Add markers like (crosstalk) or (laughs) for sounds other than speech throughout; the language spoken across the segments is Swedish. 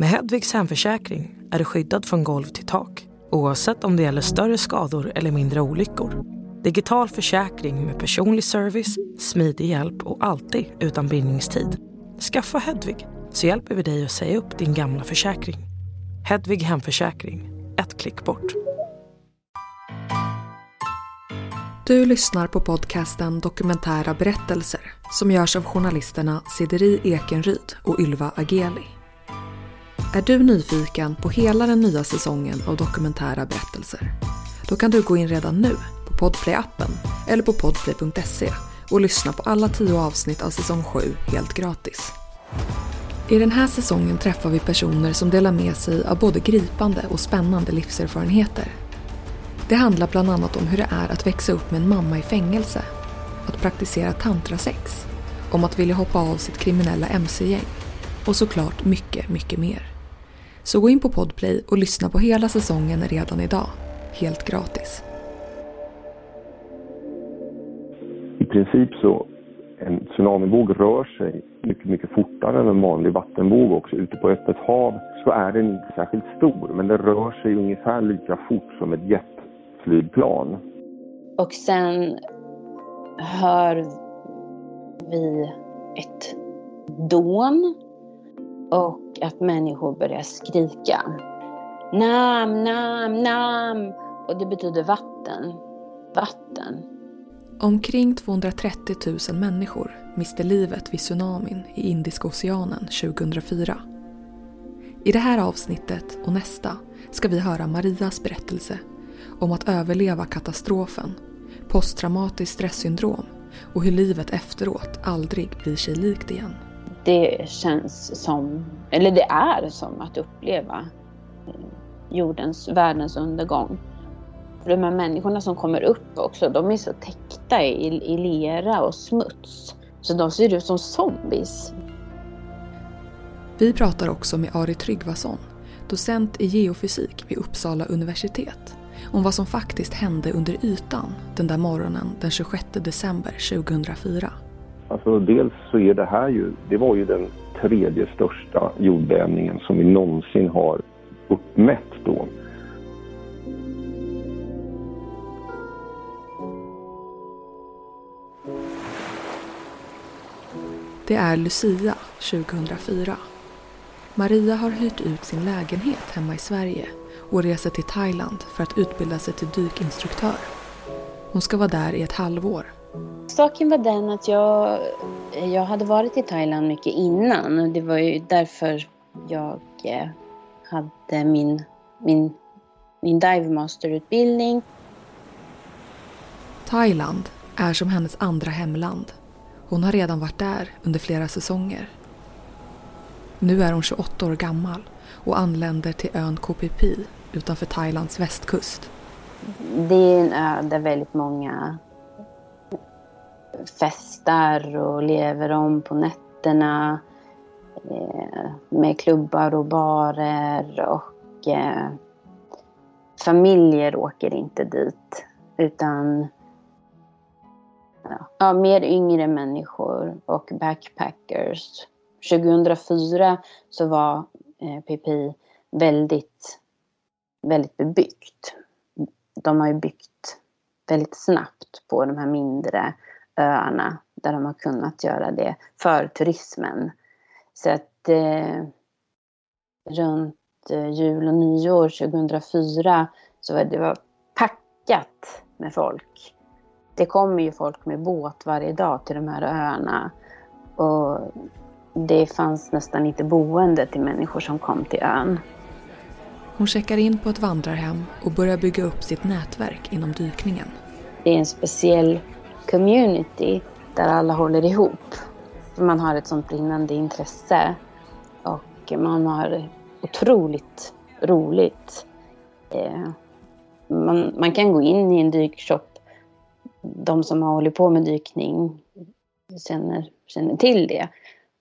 Med Hedvigs hemförsäkring är du skyddad från golv till tak oavsett om det gäller större skador eller mindre olyckor. Digital försäkring med personlig service, smidig hjälp och alltid utan bindningstid. Skaffa Hedvig så hjälper vi dig att säga upp din gamla försäkring. Hedvig Hemförsäkring, ett klick bort. Du lyssnar på podcasten Dokumentära berättelser som görs av journalisterna Sideri Ekenryd och Ylva Ageli. Är du nyfiken på hela den nya säsongen av dokumentära berättelser? Då kan du gå in redan nu på Podplay-appen eller på podplay.se och lyssna på alla tio avsnitt av säsong 7 helt gratis. I den här säsongen träffar vi personer som delar med sig av både gripande och spännande livserfarenheter. Det handlar bland annat om hur det är att växa upp med en mamma i fängelse, att praktisera tantrasex, om att vilja hoppa av sitt kriminella mc-gäng och såklart mycket, mycket mer. Så gå in på Podplay och lyssna på hela säsongen redan idag, helt gratis. I princip så en tsunamivåg rör sig mycket, mycket fortare än en vanlig vattenvåg också. Ute på öppet hav så är den inte särskilt stor, men den rör sig ungefär lika fort som ett jetflygplan. Och sen hör vi ett dån och att människor börjar skrika. Nam, nam, nam. Och det betyder vatten. Vatten. Omkring 230 000 människor miste livet vid tsunamin i Indiska oceanen 2004. I det här avsnittet och nästa ska vi höra Marias berättelse om att överleva katastrofen, posttraumatiskt stresssyndrom och hur livet efteråt aldrig blir sig likt igen. Det känns som, eller det är som att uppleva eh, jordens, världens undergång. För de här människorna som kommer upp också, de är så täckta i, i lera och smuts. Så de ser ut som zombies. Vi pratar också med Ari Tryggvason, docent i geofysik vid Uppsala universitet, om vad som faktiskt hände under ytan den där morgonen den 26 december 2004. Alltså dels så är det här ju, det var ju den tredje största jordbävningen som vi någonsin har uppmätt då. Det är Lucia 2004. Maria har hyrt ut sin lägenhet hemma i Sverige och reser till Thailand för att utbilda sig till dykinstruktör. Hon ska vara där i ett halvår. Saken var den att jag, jag hade varit i Thailand mycket innan. Det var ju därför jag eh, hade min, min, min dive masterutbildning. Thailand är som hennes andra hemland. Hon har redan varit där under flera säsonger. Nu är hon 28 år gammal och anländer till ön Koh Phi Phi utanför Thailands västkust. Det är en ö där väldigt många festar och lever om på nätterna eh, med klubbar och barer och eh, familjer åker inte dit utan ja, ja, mer yngre människor och backpackers. 2004 så var eh, PPI väldigt, väldigt bebyggt. De har ju byggt väldigt snabbt på de här mindre öarna där de har kunnat göra det för turismen. Så att eh, runt eh, jul och nyår 2004 så var det var packat med folk. Det kommer ju folk med båt varje dag till de här öarna. Och det fanns nästan inte boende till människor som kom till ön. Hon checkar in på ett vandrarhem och börjar bygga upp sitt nätverk inom dykningen. Det är en speciell community där alla håller ihop. För man har ett sånt brinnande intresse och man har otroligt roligt. Eh, man, man kan gå in i en dykshop. De som har hållit på med dykning känner, känner till det.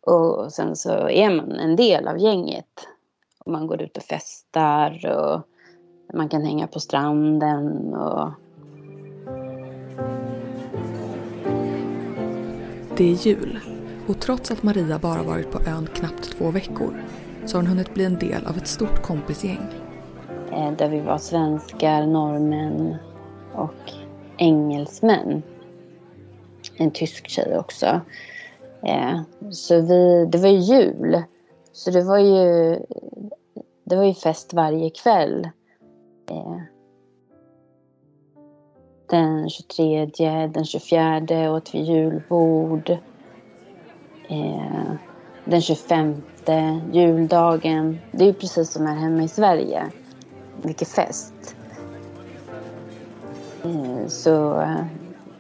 Och sen så är man en del av gänget. Och man går ut och festar och man kan hänga på stranden och Det är jul och trots att Maria bara varit på ön knappt två veckor så har hon hunnit bli en del av ett stort kompisgäng. Eh, där vi var svenskar, norrmän och engelsmän. En tysk tjej också. Eh, så vi, det var ju jul. Så det var ju, det var ju fest varje kväll. Eh, den 23, den 24 åt vi julbord. Eh, den 25, juldagen. Det är ju precis som här hemma i Sverige mycket fest. Eh, så,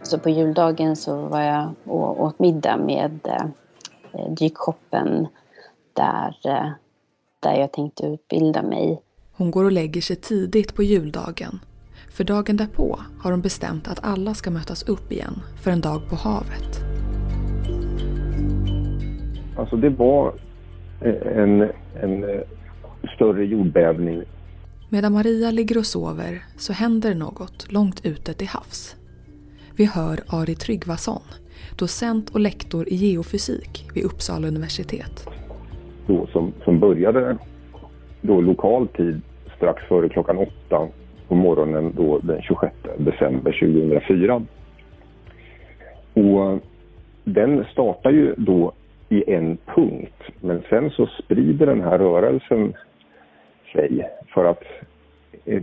så på juldagen så var jag och åt middag med eh, dykhoppen där, eh, där jag tänkte utbilda mig. Hon går och lägger sig tidigt på juldagen. För dagen därpå har hon bestämt att alla ska mötas upp igen för en dag på havet. Alltså det var en, en större jordbävning Medan Maria ligger och sover så händer något långt ute till havs. Vi hör Ari Tryggvason, docent och lektor i geofysik vid Uppsala universitet. Då som, som började då lokal tid strax före klockan åtta på morgonen då den 26 december 2004. Och eh, den startar ju då i en punkt men sen så sprider den här rörelsen sig. För att eh,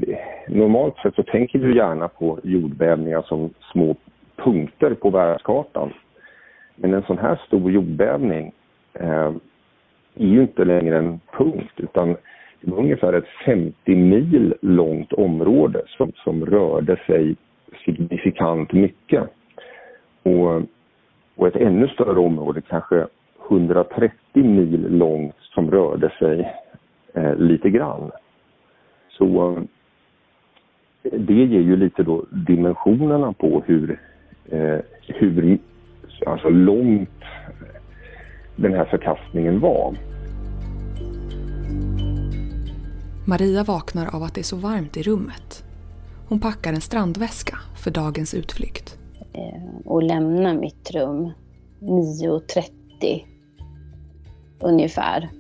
normalt sett så tänker vi gärna på jordbävningar som små punkter på världskartan. Men en sån här stor jordbävning eh, är ju inte längre en punkt utan det var ungefär ett 50 mil långt område som, som rörde sig signifikant mycket. Och, och ett ännu större område, kanske 130 mil långt, som rörde sig eh, lite grann. Så eh, det ger ju lite då dimensionerna på hur, eh, hur alltså långt den här förkastningen var. Maria vaknar av att det är så varmt i rummet. Hon packar en strandväska för dagens utflykt. Eh, och lämnar mitt rum 9.30 ungefär.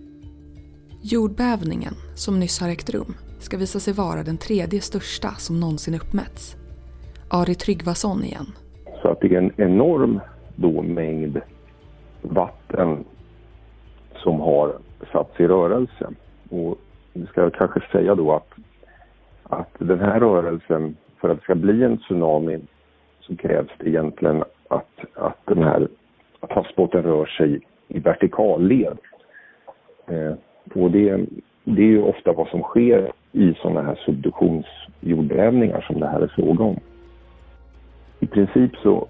Jordbävningen, som nyss har ägt rum, ska visa sig vara den tredje största som någonsin uppmätts. Ari Tryggvason igen. Så att det är en enorm då mängd vatten som har satts i rörelse. Och vi ska kanske säga då att, att den här rörelsen, för att det ska bli en tsunami så krävs det egentligen att, att den här att havsbotten rör sig i vertikalled. Eh, och det, det är ju ofta vad som sker i sådana här subduktionsjordbävningar som det här är fråga om. I princip så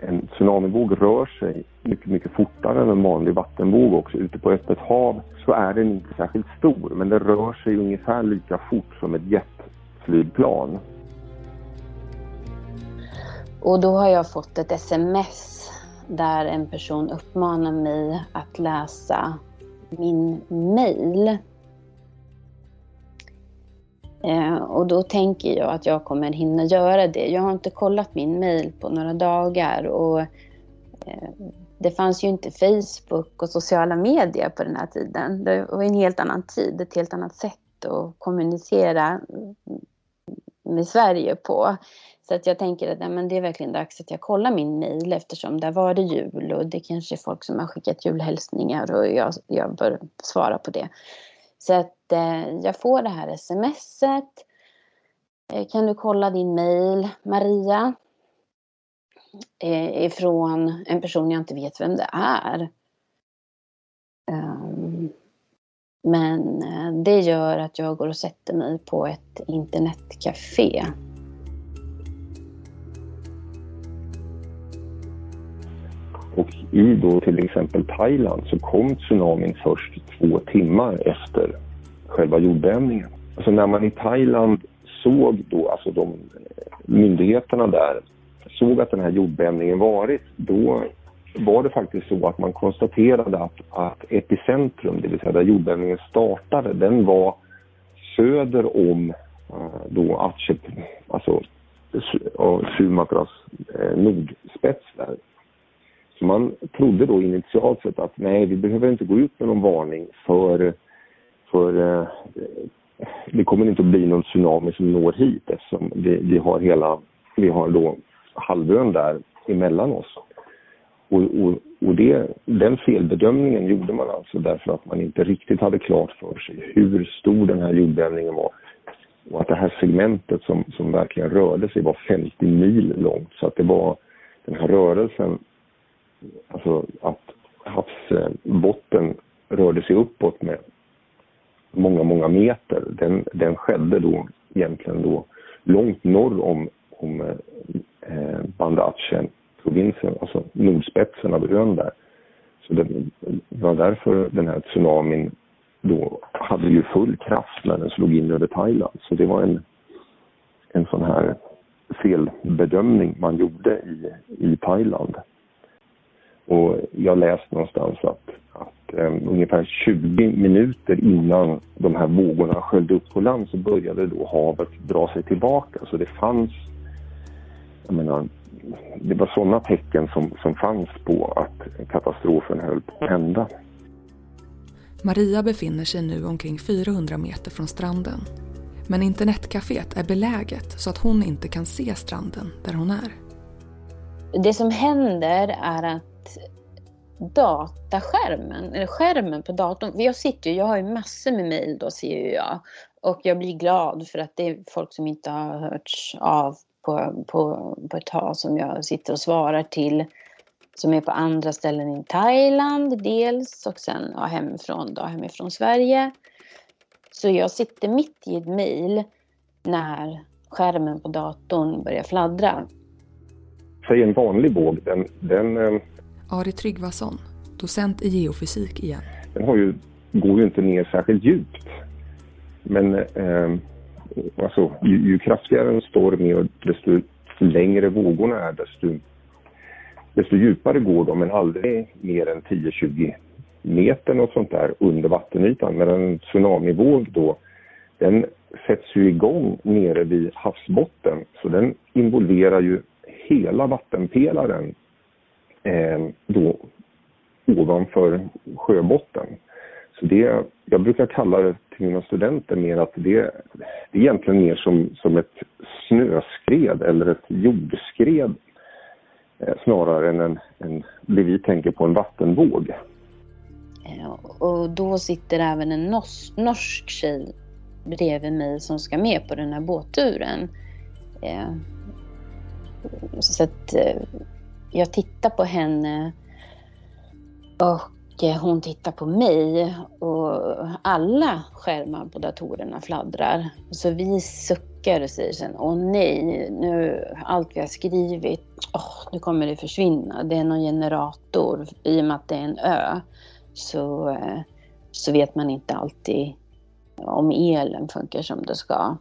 en tsunamivåg rör sig mycket, mycket fortare än en vanlig vattenvåg också. Ute på öppet hav så är den inte särskilt stor men den rör sig ungefär lika fort som ett jetflygplan. Och då har jag fått ett sms där en person uppmanar mig att läsa min mail. Eh, och då tänker jag att jag kommer hinna göra det. Jag har inte kollat min mail på några dagar och eh, det fanns ju inte Facebook och sociala medier på den här tiden. Det var en helt annan tid, ett helt annat sätt att kommunicera med Sverige på. Så att jag tänker att ja, men det är verkligen dags att jag kollar min mail eftersom där var det jul och det kanske är folk som har skickat julhälsningar och jag, jag bör svara på det. Så att eh, jag får det här smset. Eh, kan du kolla din mail, Maria? Eh, ifrån en person jag inte vet vem det är. Um, men eh, det gör att jag går och sätter mig på ett internetcafé Och i då till exempel Thailand så kom tsunamin först två timmar efter själva jordbävningen. Alltså när man i Thailand såg då, alltså de eh, myndigheterna där såg att den här jordbävningen varit, då var det faktiskt så att man konstaterade att, att epicentrum, det vill säga där jordbävningen startade, den var söder om eh, då Atchep, alltså Sumatras eh, nordspets där. Så Man trodde då initialt sett att nej, vi behöver inte gå ut med någon varning för för eh, det kommer inte att bli någon tsunami som når hit eftersom vi, vi har hela, vi har då halvön där emellan oss. Och, och, och det, den felbedömningen gjorde man alltså därför att man inte riktigt hade klart för sig hur stor den här jordbävningen var. Och att det här segmentet som, som verkligen rörde sig var 50 mil långt. Så att det var den här rörelsen, alltså att havsbotten rörde sig uppåt med många, många meter. Den, den skedde då egentligen då långt norr om, om eh, eh, Banda provinsen alltså nordspetsen av ön där. Så det var därför den här tsunamin då hade ju full kraft när den slog in över Thailand. Så det var en, en sån här felbedömning man gjorde i, i Thailand. Och jag läste någonstans att, att um, ungefär 20 minuter innan de här vågorna sköljde upp på land så började då havet dra sig tillbaka. Så det fanns, jag menar, det var sådana tecken som, som fanns på att katastrofen höll på att hända. Maria befinner sig nu omkring 400 meter från stranden. Men internetcaféet är beläget så att hon inte kan se stranden där hon är. Det som händer är att dataskärmen, eller skärmen på datorn, jag sitter ju, jag har ju massor med mejl då ser jag. Och jag blir glad för att det är folk som inte har hörts av på, på, på ett tag som jag sitter och svarar till. Som är på andra ställen i Thailand dels och sen ja, hemifrån, då, hemifrån Sverige. Så jag sitter mitt i ett mejl när skärmen på datorn börjar fladdra. Säg en vanlig våg, den... den eh... Ari Tryggvason, docent i geofysik igen. Den har ju, går ju inte ner särskilt djupt. Men eh, alltså, ju, ju kraftigare en storm är och desto längre vågorna är desto, desto djupare går de men aldrig mer än 10-20 meter något sånt där under vattenytan. Men en tsunamivåg då, den sätts ju igång nere vid havsbotten så den involverar ju hela vattenpelaren eh, då ovanför sjöbotten. Så det, jag brukar kalla det till mina studenter mer att det, det är egentligen mer som, som ett snöskred eller ett jordskred eh, snarare än en, en, det vi tänker på en vattenvåg. Och då sitter även en norsk, norsk tjej bredvid mig som ska med på den här båtturen. Eh, så att eh, jag tittar på henne och Eh, hon tittar på mig och alla skärmar på datorerna fladdrar. Så vi suckar och säger sen, åh nej, nu allt vi har skrivit, åh, nu kommer det försvinna. Det är någon generator, i och med att det är en ö så, eh, så vet man inte alltid om elen funkar som det ska.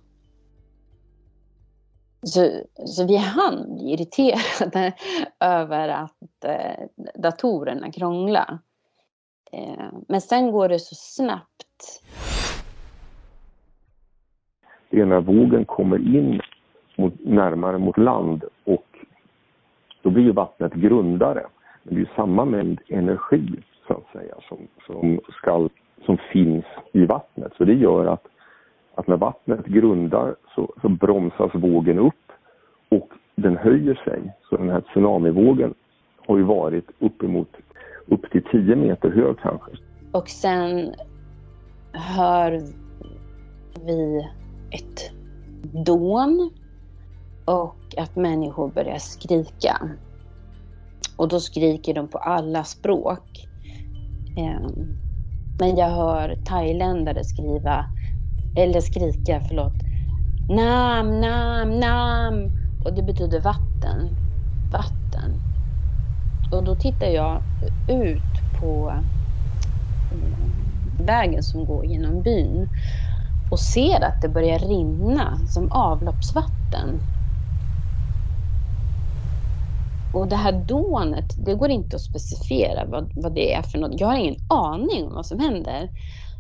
Så, så vi hann bli irriterade (laughs) över att eh, datorerna krånglar. Eh, men sen går det så snabbt. Det är när vågen kommer in mot, närmare mot land och då blir ju vattnet grundare. Men det är samma mängd energi så att säga som, som, ska, som finns i vattnet. Så det gör att, att när vattnet grundar så, så bromsas vågen upp och den höjer sig. Så den här tsunamivågen har ju varit uppemot upp till 10 meter hög kanske. Och sen hör vi ett dån och att människor börjar skrika. Och då skriker de på alla språk. Ehm, men jag hör thailändare skriva, eller skrika, förlåt, nam, nam, nam. Och det betyder vatten. Vatten. Och då tittar jag ut på eh, vägen som går genom byn och ser att det börjar rinna som avloppsvatten. Och det här dånet, det går inte att specificera vad, vad det är för något. Jag har ingen aning om vad som händer.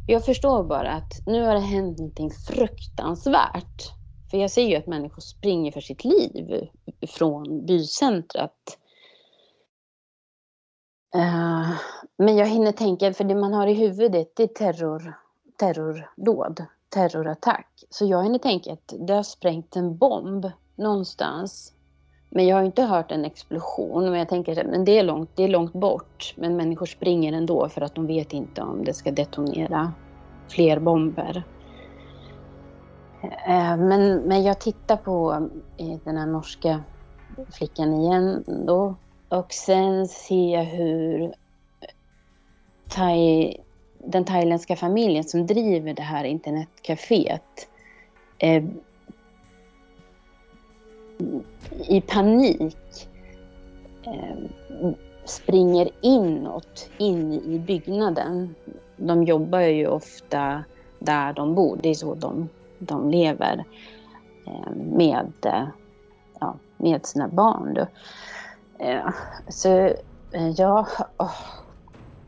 Jag förstår bara att nu har det hänt någonting fruktansvärt. För jag ser ju att människor springer för sitt liv från bycentret Uh, men jag hinner tänka, för det man har i huvudet det är terror, terrordåd, terrorattack. Så jag hinner tänka att det har sprängt en bomb någonstans. Men jag har inte hört en explosion. Men jag tänker att det är långt, det är långt bort. Men människor springer ändå för att de vet inte om det ska detonera fler bomber. Eh, men, men jag tittar på eh, den här norska flickan igen då. Och sen ser jag hur thai, den thailändska familjen som driver det här internetcaféet eh, i panik eh, springer inåt, in i byggnaden. De jobbar ju ofta där de bor, det är så de, de lever eh, med, eh, ja, med sina barn. Då. Eh, så eh, ja, oh,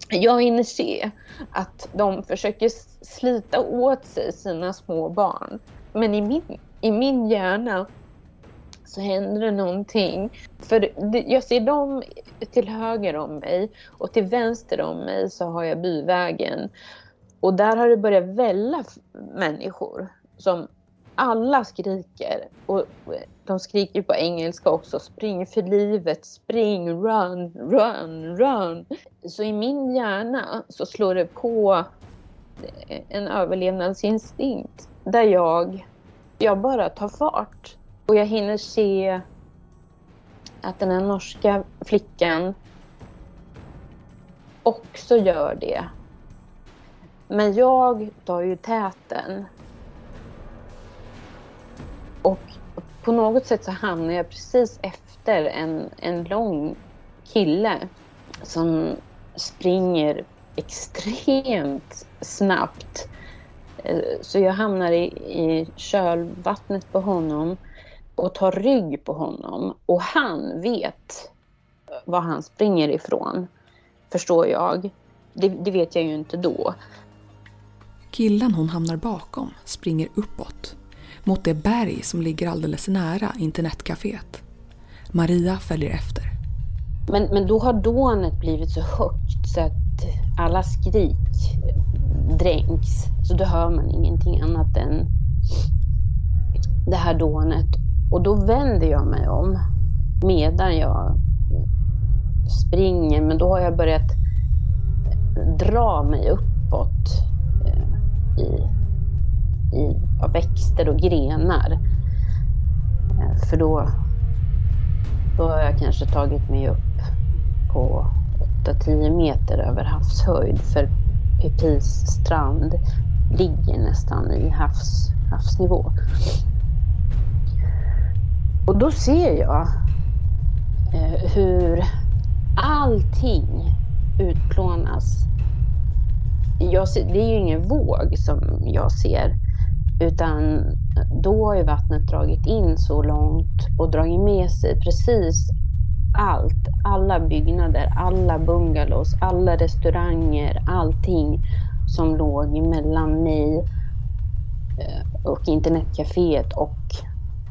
jag hinner se att de försöker slita åt sig sina små barn. Men i min, i min hjärna så händer det någonting. För jag ser dem till höger om mig och till vänster om mig så har jag byvägen. Och där har det börjat välla människor som alla skriker. Och de skriker på engelska också. Spring för livet, spring, run, run, run. Så i min hjärna så slår det på en överlevnadsinstinkt där jag, jag bara tar fart. Och jag hinner se att den här norska flickan också gör det. Men jag tar ju täten. Och på något sätt så hamnar jag precis efter en, en lång kille som springer extremt snabbt. Eh, så jag hamnar i, i kölvattnet på honom och tar rygg på honom. Och han vet var han springer ifrån, förstår jag. Det, det vet jag ju inte då. Killen hon hamnar bakom springer uppåt mot det berg som ligger alldeles nära internetcaféet. Maria följer efter. Men, men då har dånet blivit så högt så att alla skrik dränks. Så då hör man ingenting annat än det här dånet. Och då vänder jag mig om medan jag springer. Men då har jag börjat dra mig uppåt eh, i i av växter och grenar. Eh, för då, då har jag kanske tagit mig upp på 8-10 meter över havshöjd. För Pipis strand ligger nästan i havs, havsnivå. Och då ser jag eh, hur allting utplånas. Jag ser, det är ju ingen våg som jag ser utan då har ju vattnet dragit in så långt och dragit med sig precis allt. Alla byggnader, alla bungalows, alla restauranger, allting som låg mellan mig eh, och internetcaféet och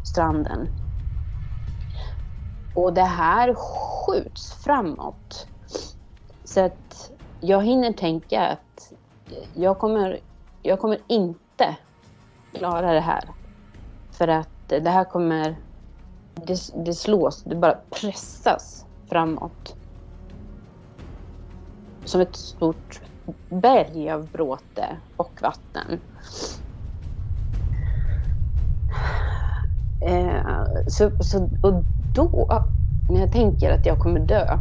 stranden. Och det här skjuts framåt. Så att jag hinner tänka att jag kommer, jag kommer inte klara det här. För att det här kommer... Det, det slås, det bara pressas framåt. Som ett stort berg av bråte och vatten. Eh, så, så, och då, när jag tänker att jag kommer dö,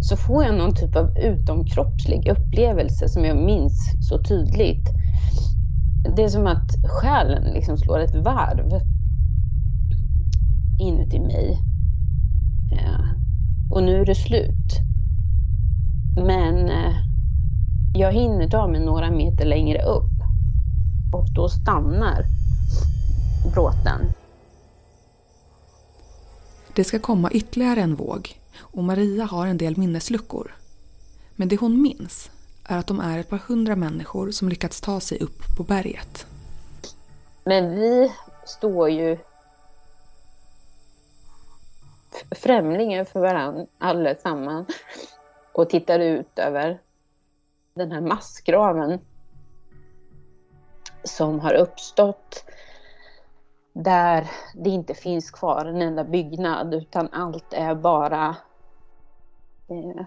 så får jag någon typ av utomkroppslig upplevelse som jag minns så tydligt det är som att själen liksom slår ett varv inuti mig. Ja. Och nu är det slut. Men eh, jag hinner ta mig några meter längre upp och då stannar bråten. Det ska komma ytterligare en våg och Maria har en del minnesluckor. Men det hon minns är att de är ett par hundra människor som lyckats ta sig upp på berget. Men vi står ju främlingar för varandra allesammans och tittar ut över den här massgraven som har uppstått där det inte finns kvar en enda byggnad utan allt är bara eh,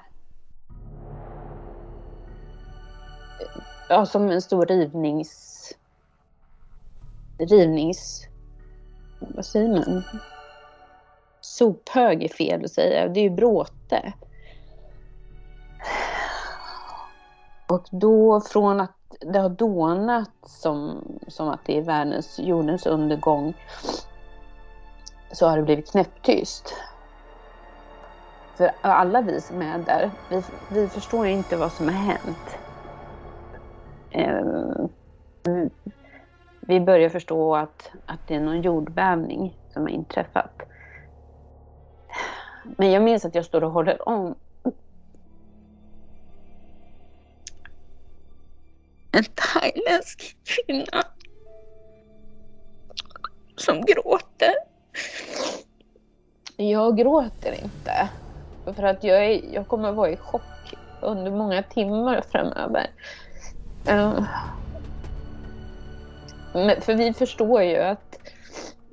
ja, som en stor rivnings... Rivnings... Vad säger man? Sophög är fel att säga. Det är ju bråte. Och då från att det har dånat som, som att det är världens, jordens undergång så har det blivit knäpptyst. För alla vi som är där, vi, vi förstår inte vad som har hänt. Eh, vi börjar förstå att, att det är någon jordbävning som har inträffat. Men jag minns att jag står och håller om en thailändsk kvinna som gråter. Jag gråter inte. För att jag, är, jag kommer vara i chock under många timmar framöver. Uh, men för vi förstår ju att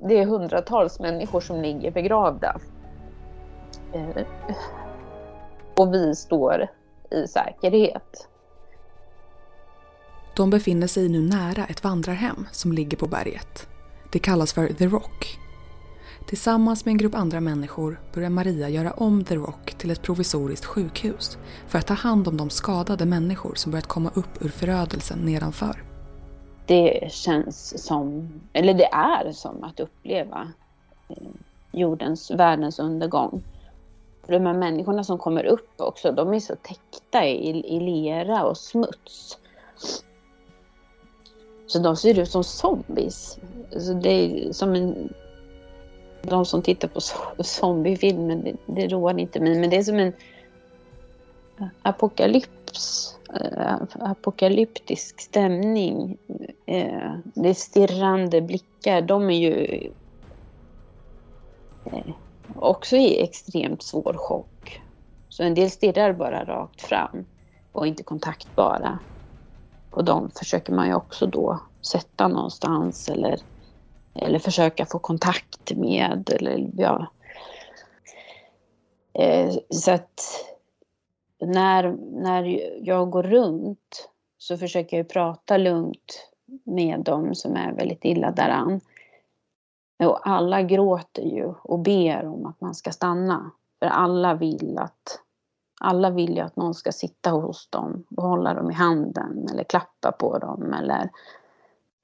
det är hundratals människor som ligger begravda. Uh, och vi står i säkerhet. De befinner sig nu nära ett vandrarhem som ligger på berget. Det kallas för The Rock. Tillsammans med en grupp andra människor börjar Maria göra om The Rock till ett provisoriskt sjukhus för att ta hand om de skadade människor som börjat komma upp ur förödelsen nedanför. Det känns som, eller det är som att uppleva eh, jordens, världens undergång. De här människorna som kommer upp också, de är så täckta i, i lera och smuts. Så de ser ut som zombies. Så det är som en... De som tittar på zombiefilmer, det, det roar inte mig, men det är som en apokalyps. Äh, apokalyptisk stämning. Äh, det är stirrande blickar. De är ju äh, också i extremt svår chock. Så en del stirrar bara rakt fram och inte kontaktbara. Och de försöker man ju också då sätta någonstans eller, eller försöka få kontakt med. Eller, ja. Eh, så att när, när jag går runt så försöker jag prata lugnt med dem som är väldigt illa däran. Och alla gråter ju och ber om att man ska stanna. För alla vill att alla vill ju att någon ska sitta hos dem och hålla dem i handen eller klappa på dem eller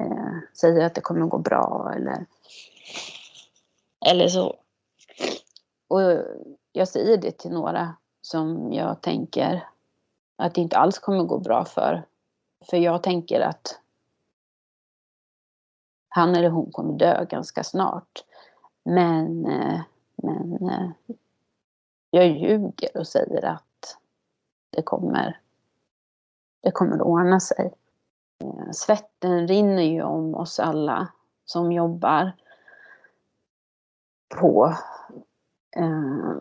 eh, säger att det kommer gå bra eller, eller så. Och jag säger det till några som jag tänker att det inte alls kommer gå bra för. För jag tänker att han eller hon kommer dö ganska snart. Men, eh, men eh, jag ljuger och säger att det kommer, det kommer att ordna sig. Eh, svetten rinner ju om oss alla som jobbar på. Eh,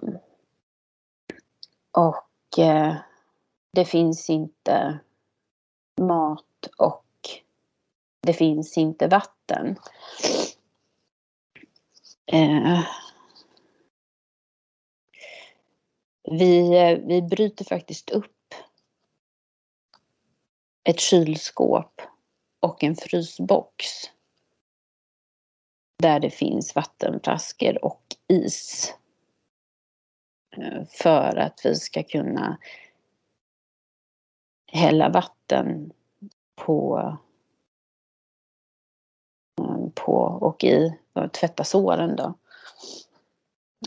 och eh, det finns inte mat och det finns inte vatten. Vi, vi bryter faktiskt upp ett kylskåp och en frysbox där det finns vattenflaskor och is. Eh, för att vi ska kunna hälla vatten på, eh, på och i och tvätta såren då.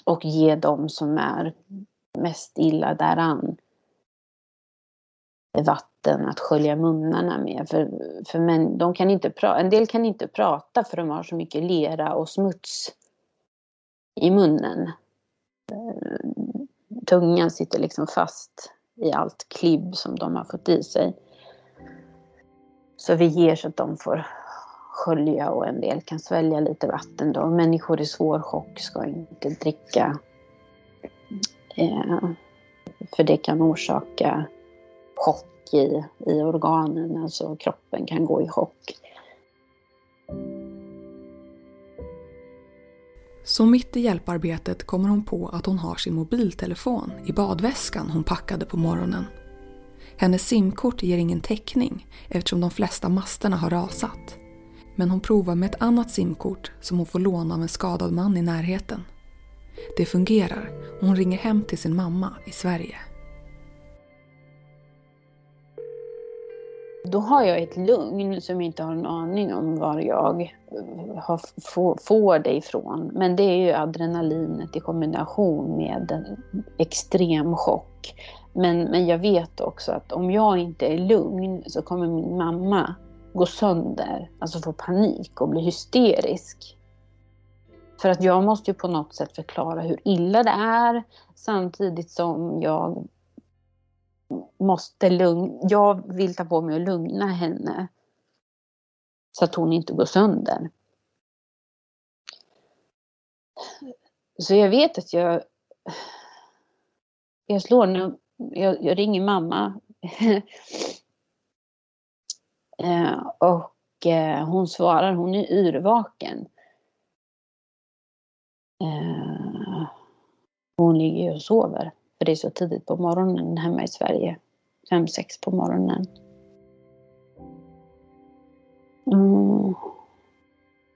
Och ge dem som är mest illa däran vatten att skölja munnarna med. För, för men, de kan inte pra, en del kan inte prata för de har så mycket lera och smuts i munnen. Eh, tungan sitter liksom fast i allt klibb som de har fått i sig. Så vi ger så att de får skölja och en del kan svälja lite vatten då. Människor i svår chock ska inte dricka Eh, för det kan orsaka chock i, i organen, alltså kroppen kan gå i chock. Så mitt i hjälparbetet kommer hon på att hon har sin mobiltelefon i badväskan hon packade på morgonen. Hennes simkort ger ingen täckning eftersom de flesta masterna har rasat. Men hon provar med ett annat simkort som hon får låna av en skadad man i närheten. Det fungerar och hon ringer hem till sin mamma i Sverige. Då har jag ett lugn som jag inte har en aning om var jag eh, har, får, får det ifrån. Men det är ju adrenalinet i kombination med en extrem chock. Men, men jag vet också att om jag inte är lugn så kommer min mamma gå sönder, alltså få panik och bli hysterisk. För att jag måste ju på något sätt förklara hur illa det är samtidigt som jag måste lugna, jag vill ta på mig att lugna henne så att hon inte går sönder. Så jag vet att jag jag slår nu, jag, jag ringer mamma (laughs) eh, och eh, hon svarar, hon är yrvaken. Eh, hon ligger och sover. För det är så tidigt på morgonen hemma i Sverige. Fem, sex på morgonen. Mm.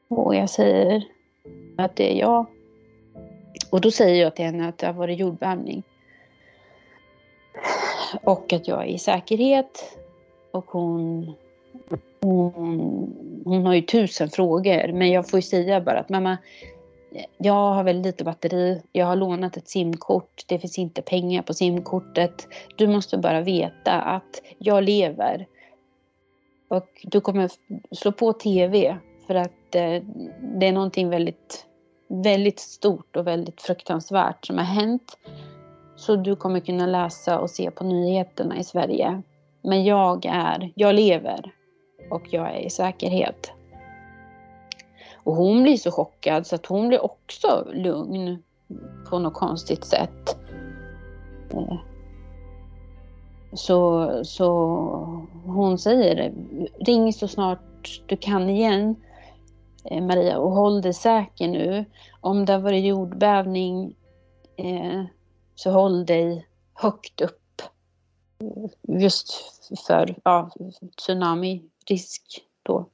Och jag säger att det är jag. Och då säger jag till henne att det har varit jordbävning. Och att jag är i säkerhet. Och hon, hon, hon har ju tusen frågor. Men jag får ju säga bara att mamma, jag har väldigt lite batteri. Jag har lånat ett simkort. Det finns inte pengar på simkortet. Du måste bara veta att jag lever. Och du kommer slå på TV för att eh, det är någonting väldigt, väldigt stort och väldigt fruktansvärt som har hänt. Så du kommer kunna läsa och se på nyheterna i Sverige. Men jag är, jag lever och jag är i säkerhet. Och hon blir så chockad så att hon blir också lugn på något konstigt sätt. Eh. Så, så hon säger ring så snart du kan igen eh, Maria och håll dig säker nu. Om det har varit jordbävning eh, så håll dig högt upp. Just för ja, tsunamirisk då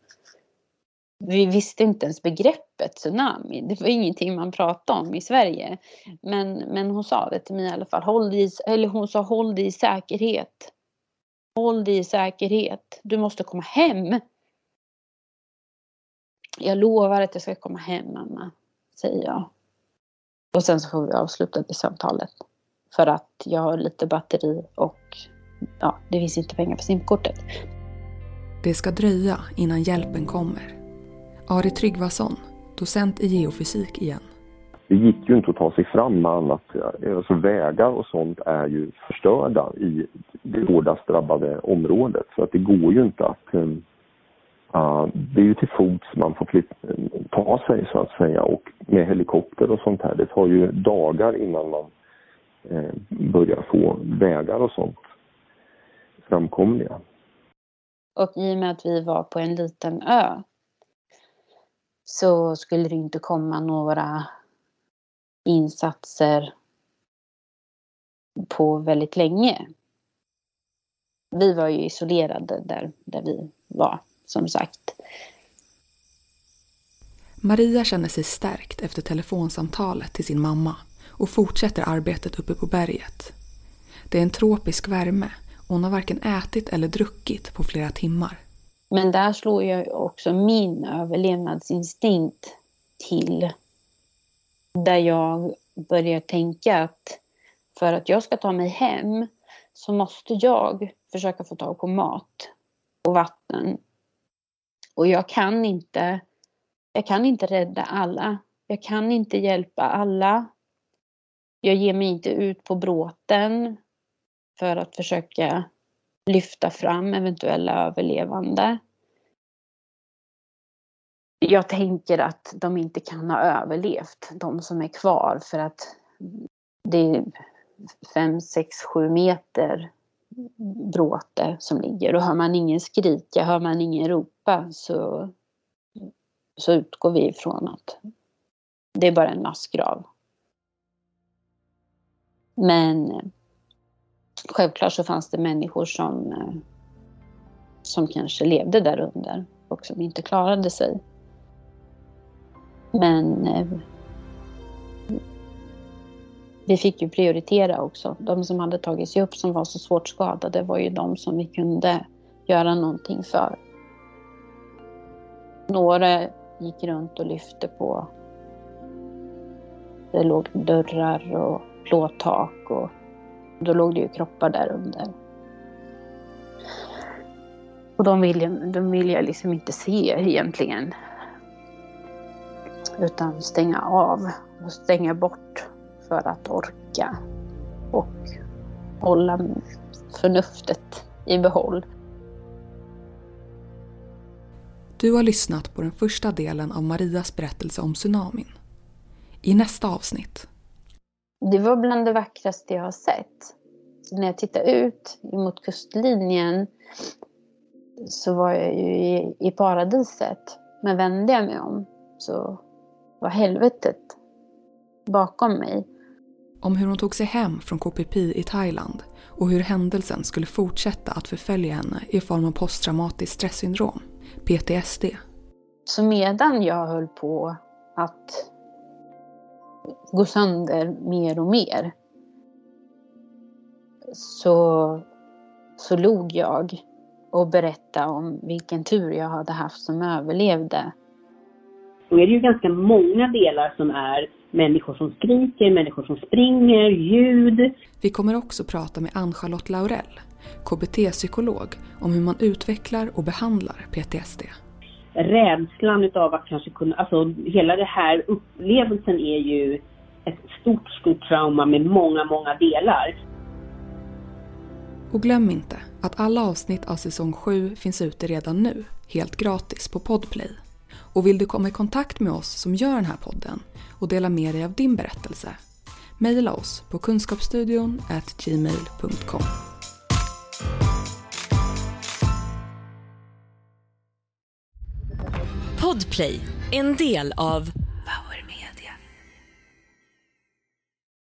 vi visste inte ens begreppet tsunami. Det var ingenting man pratade om i Sverige. Men, men hon sa det till mig i alla fall. Håll dig, eller hon sa håll dig i säkerhet. Håll dig i säkerhet. Du måste komma hem. Jag lovar att jag ska komma hem mamma, säger jag. Och sen så får vi avsluta det samtalet. För att jag har lite batteri och ja, det finns inte pengar på simkortet. Det ska dröja innan hjälpen kommer. Ari Tryggvason, docent i geofysik igen. Det gick ju inte att ta sig fram med annat. Alltså vägar och sånt är ju förstörda i det hårdast drabbade området. Så att det går ju inte att... Uh, det är ju till fots man får ta sig så att säga och med helikopter och sånt här. Det tar ju dagar innan man uh, börjar få vägar och sånt framkomliga. Och i och med att vi var på en liten ö så skulle det inte komma några insatser på väldigt länge. Vi var ju isolerade där, där vi var, som sagt. Maria känner sig stärkt efter telefonsamtalet till sin mamma och fortsätter arbetet uppe på berget. Det är en tropisk värme och hon har varken ätit eller druckit på flera timmar. Men där slår jag också min överlevnadsinstinkt till. Där jag börjar tänka att för att jag ska ta mig hem så måste jag försöka få tag på mat och vatten. Och jag kan inte, jag kan inte rädda alla. Jag kan inte hjälpa alla. Jag ger mig inte ut på bråten för att försöka lyfta fram eventuella överlevande. Jag tänker att de inte kan ha överlevt, de som är kvar, för att det är fem, sex, sju meter bråte som ligger och hör man ingen skrika, hör man ingen ropa så, så utgår vi ifrån att det är bara en massgrav. Men självklart så fanns det människor som, eh, som kanske levde där under och som inte klarade sig. Men eh, vi fick ju prioritera också. De som hade tagit sig upp som var så svårt skadade var ju de som vi kunde göra någonting för. Några gick runt och lyfte på... Det låg dörrar och plåttak och då låg det ju kroppar där under. Och de vill, de vill jag liksom inte se egentligen. Utan stänga av och stänga bort för att orka och hålla förnuftet i behåll. Du har lyssnat på den första delen av Marias berättelse om tsunamin. I nästa avsnitt. Det var bland det vackraste jag har sett. När jag tittade ut mot kustlinjen så var jag ju i, i paradiset. Men vände jag mig om så var helvetet bakom mig om hur hon tog sig hem från KPP i Thailand och hur händelsen skulle fortsätta att förfölja henne i form av posttraumatiskt stresssyndrom, PTSD. Så medan jag höll på att gå sönder mer och mer så, så log jag och berättade om vilken tur jag hade haft som överlevde. Då är det ju ganska många delar som är människor som skriker, människor som springer, ljud. Vi kommer också prata med Ann-Charlotte Laurell, KBT-psykolog, om hur man utvecklar och behandlar PTSD. Rädslan utav att kanske kunna, alltså hela den här upplevelsen är ju ett stort, stort trauma med många, många delar. Och glöm inte att alla avsnitt av säsong 7 finns ute redan nu, helt gratis på Podplay. Och vill du komma i kontakt med oss som gör den här podden och dela med dig av din berättelse? Mejla oss på kunskapsstudion gmail.com. Podplay, en del av